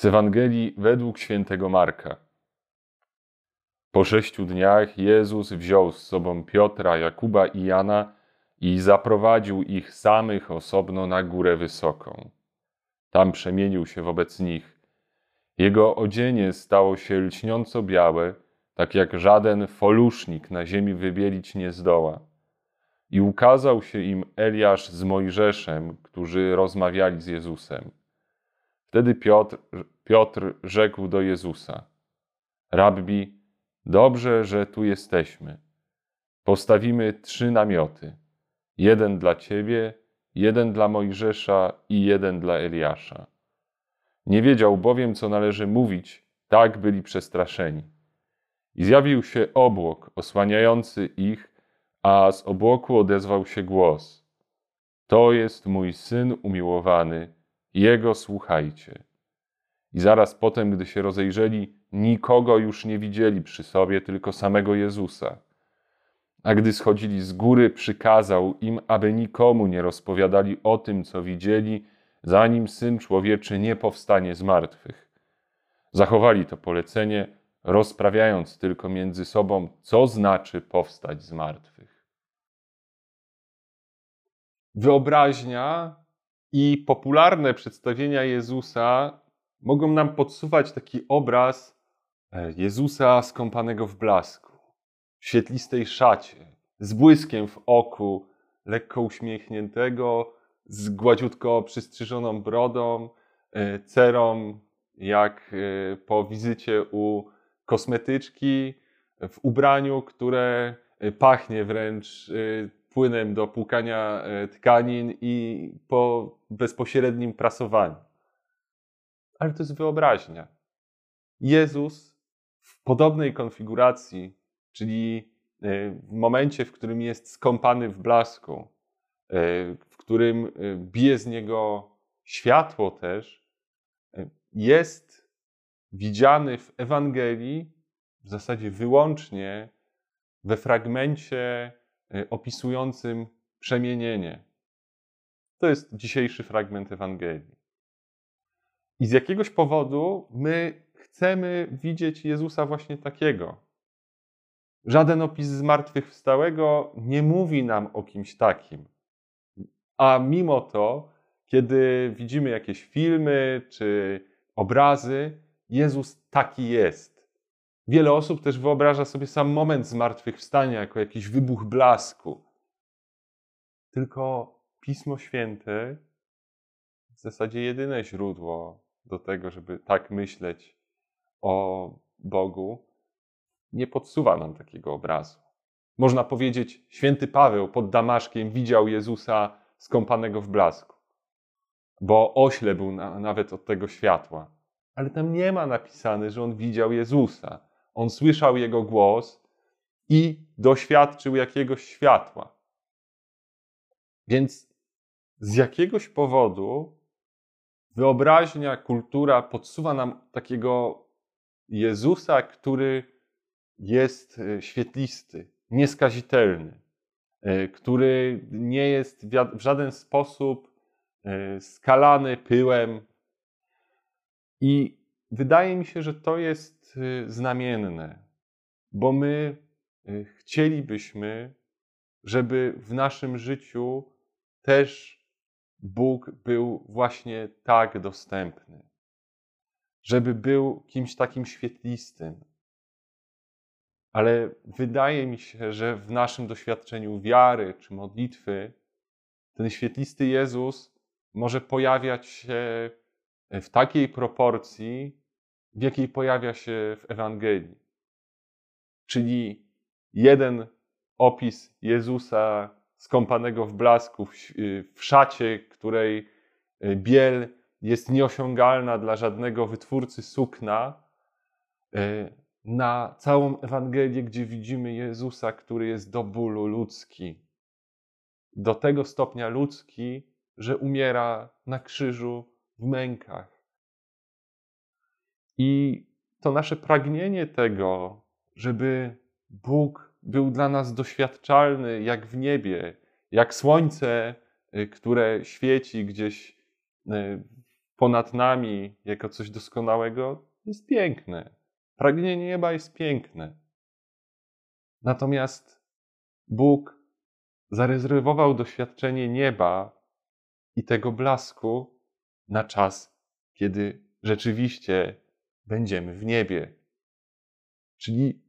Z Ewangelii według świętego Marka. Po sześciu dniach Jezus wziął z sobą Piotra, Jakuba i Jana i zaprowadził ich samych osobno na górę wysoką. Tam przemienił się wobec nich. Jego odzienie stało się lśniąco białe, tak jak żaden folusznik na ziemi wybielić nie zdoła. I ukazał się im Eliasz z Mojżeszem, którzy rozmawiali z Jezusem. Wtedy Piotr, Piotr rzekł do Jezusa: Rabbi, dobrze, że tu jesteśmy. Postawimy trzy namioty: jeden dla ciebie, jeden dla Mojżesza i jeden dla Eliasza. Nie wiedział bowiem, co należy mówić, tak byli przestraszeni. I zjawił się obłok osłaniający ich, a z obłoku odezwał się głos: To jest mój syn umiłowany jego słuchajcie. I zaraz potem, gdy się rozejrzeli, nikogo już nie widzieli przy sobie, tylko samego Jezusa. A gdy schodzili z góry, przykazał im, aby nikomu nie rozpowiadali o tym, co widzieli, zanim syn człowieczy nie powstanie z martwych. Zachowali to polecenie, rozprawiając tylko między sobą, co znaczy powstać z martwych. Wyobraźnia i popularne przedstawienia Jezusa mogą nam podsuwać taki obraz e, Jezusa skąpanego w blasku, w świetlistej szacie, z błyskiem w oku, lekko uśmiechniętego, z gładziutko przystrzyżoną brodą, e, cerą, jak e, po wizycie u kosmetyczki, w ubraniu, które pachnie wręcz płynem do płukania e, tkanin i po bezpośrednim prasowaniu. Ale to jest wyobraźnia. Jezus w podobnej konfiguracji, czyli e, w momencie, w którym jest skąpany w blasku, e, w którym bije z niego światło też, jest widziany w Ewangelii w zasadzie wyłącznie we fragmencie opisującym przemienienie. To jest dzisiejszy fragment Ewangelii. I z jakiegoś powodu my chcemy widzieć Jezusa właśnie takiego. Żaden opis zmartwychwstałego nie mówi nam o kimś takim. A mimo to, kiedy widzimy jakieś filmy czy obrazy, Jezus taki jest. Wiele osób też wyobraża sobie sam moment zmartwychwstania jako jakiś wybuch blasku. Tylko Pismo Święte w zasadzie jedyne źródło do tego, żeby tak myśleć o Bogu, nie podsuwa nam takiego obrazu. Można powiedzieć, święty Paweł pod Damaszkiem widział Jezusa skąpanego w blasku, bo ośle był na, nawet od tego światła. Ale tam nie ma napisane, że on widział Jezusa. On słyszał jego głos i doświadczył jakiegoś światła. Więc z jakiegoś powodu wyobraźnia, kultura podsuwa nam takiego Jezusa, który jest e, świetlisty, nieskazitelny, e, który nie jest w żaden sposób e, skalany pyłem. I wydaje mi się, że to jest Y, znamienne, bo my y, chcielibyśmy, żeby w naszym życiu też Bóg był właśnie tak dostępny, żeby był kimś takim świetlistym. Ale wydaje mi się, że w naszym doświadczeniu wiary czy modlitwy ten świetlisty Jezus może pojawiać się w takiej proporcji, w jakiej pojawia się w Ewangelii. Czyli jeden opis Jezusa skąpanego w blasku, w szacie, której e, biel jest nieosiągalna dla żadnego wytwórcy sukna, e, na całą Ewangelię, gdzie widzimy Jezusa, który jest do bólu ludzki. Do tego stopnia ludzki, że umiera na krzyżu w mękach. I to nasze pragnienie tego, żeby Bóg był dla nas doświadczalny jak w niebie, jak słońce, y, które świeci gdzieś y, ponad nami jako coś doskonałego jest piękne. Pragnienie nieba jest piękne. Natomiast Bóg zarezerwował doświadczenie nieba i tego blasku na czas, kiedy rzeczywiście będziemy w niebie. Czyli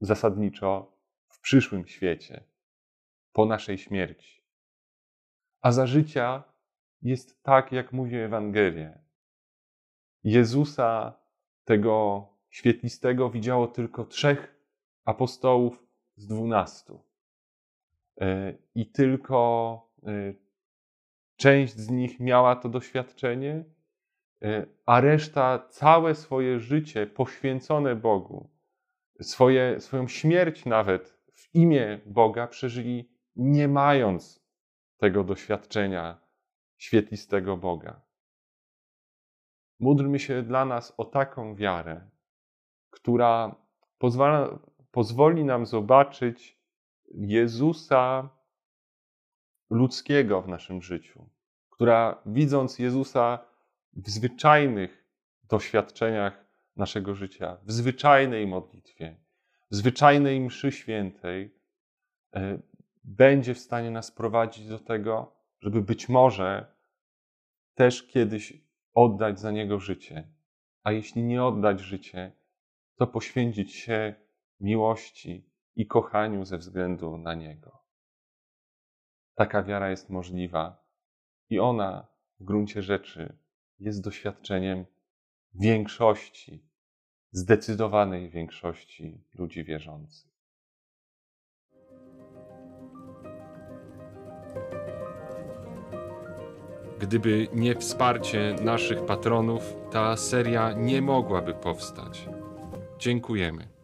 zasadniczo w przyszłym świecie, po naszej śmierci. A za życia jest tak, jak mówi Ewangelia. Jezusa, tego świetlistego, widziało tylko trzech apostołów z dwunastu. E, I tylko e, część z nich miała to doświadczenie, a reszta całe swoje życie poświęcone Bogu, swoje, swoją śmierć nawet w imię Boga przeżyli nie mając tego doświadczenia świetlistego Boga. Módlmy się dla nas o taką wiarę, która pozwala, pozwoli nam zobaczyć Jezusa ludzkiego w naszym życiu, która widząc Jezusa w zwyczajnych doświadczeniach naszego życia, w zwyczajnej modlitwie, w zwyczajnej mszy świętej, e, będzie w stanie nas prowadzić do tego, żeby być może też kiedyś oddać za Niego życie. A jeśli nie oddać życie, to poświęcić się miłości i kochaniu ze względu na Niego. Taka wiara jest możliwa i ona w gruncie rzeczy jest doświadczeniem większości, zdecydowanej większości ludzi wierzących. Gdyby nie wsparcie naszych patronów, ta seria nie mogłaby powstać. Dziękujemy.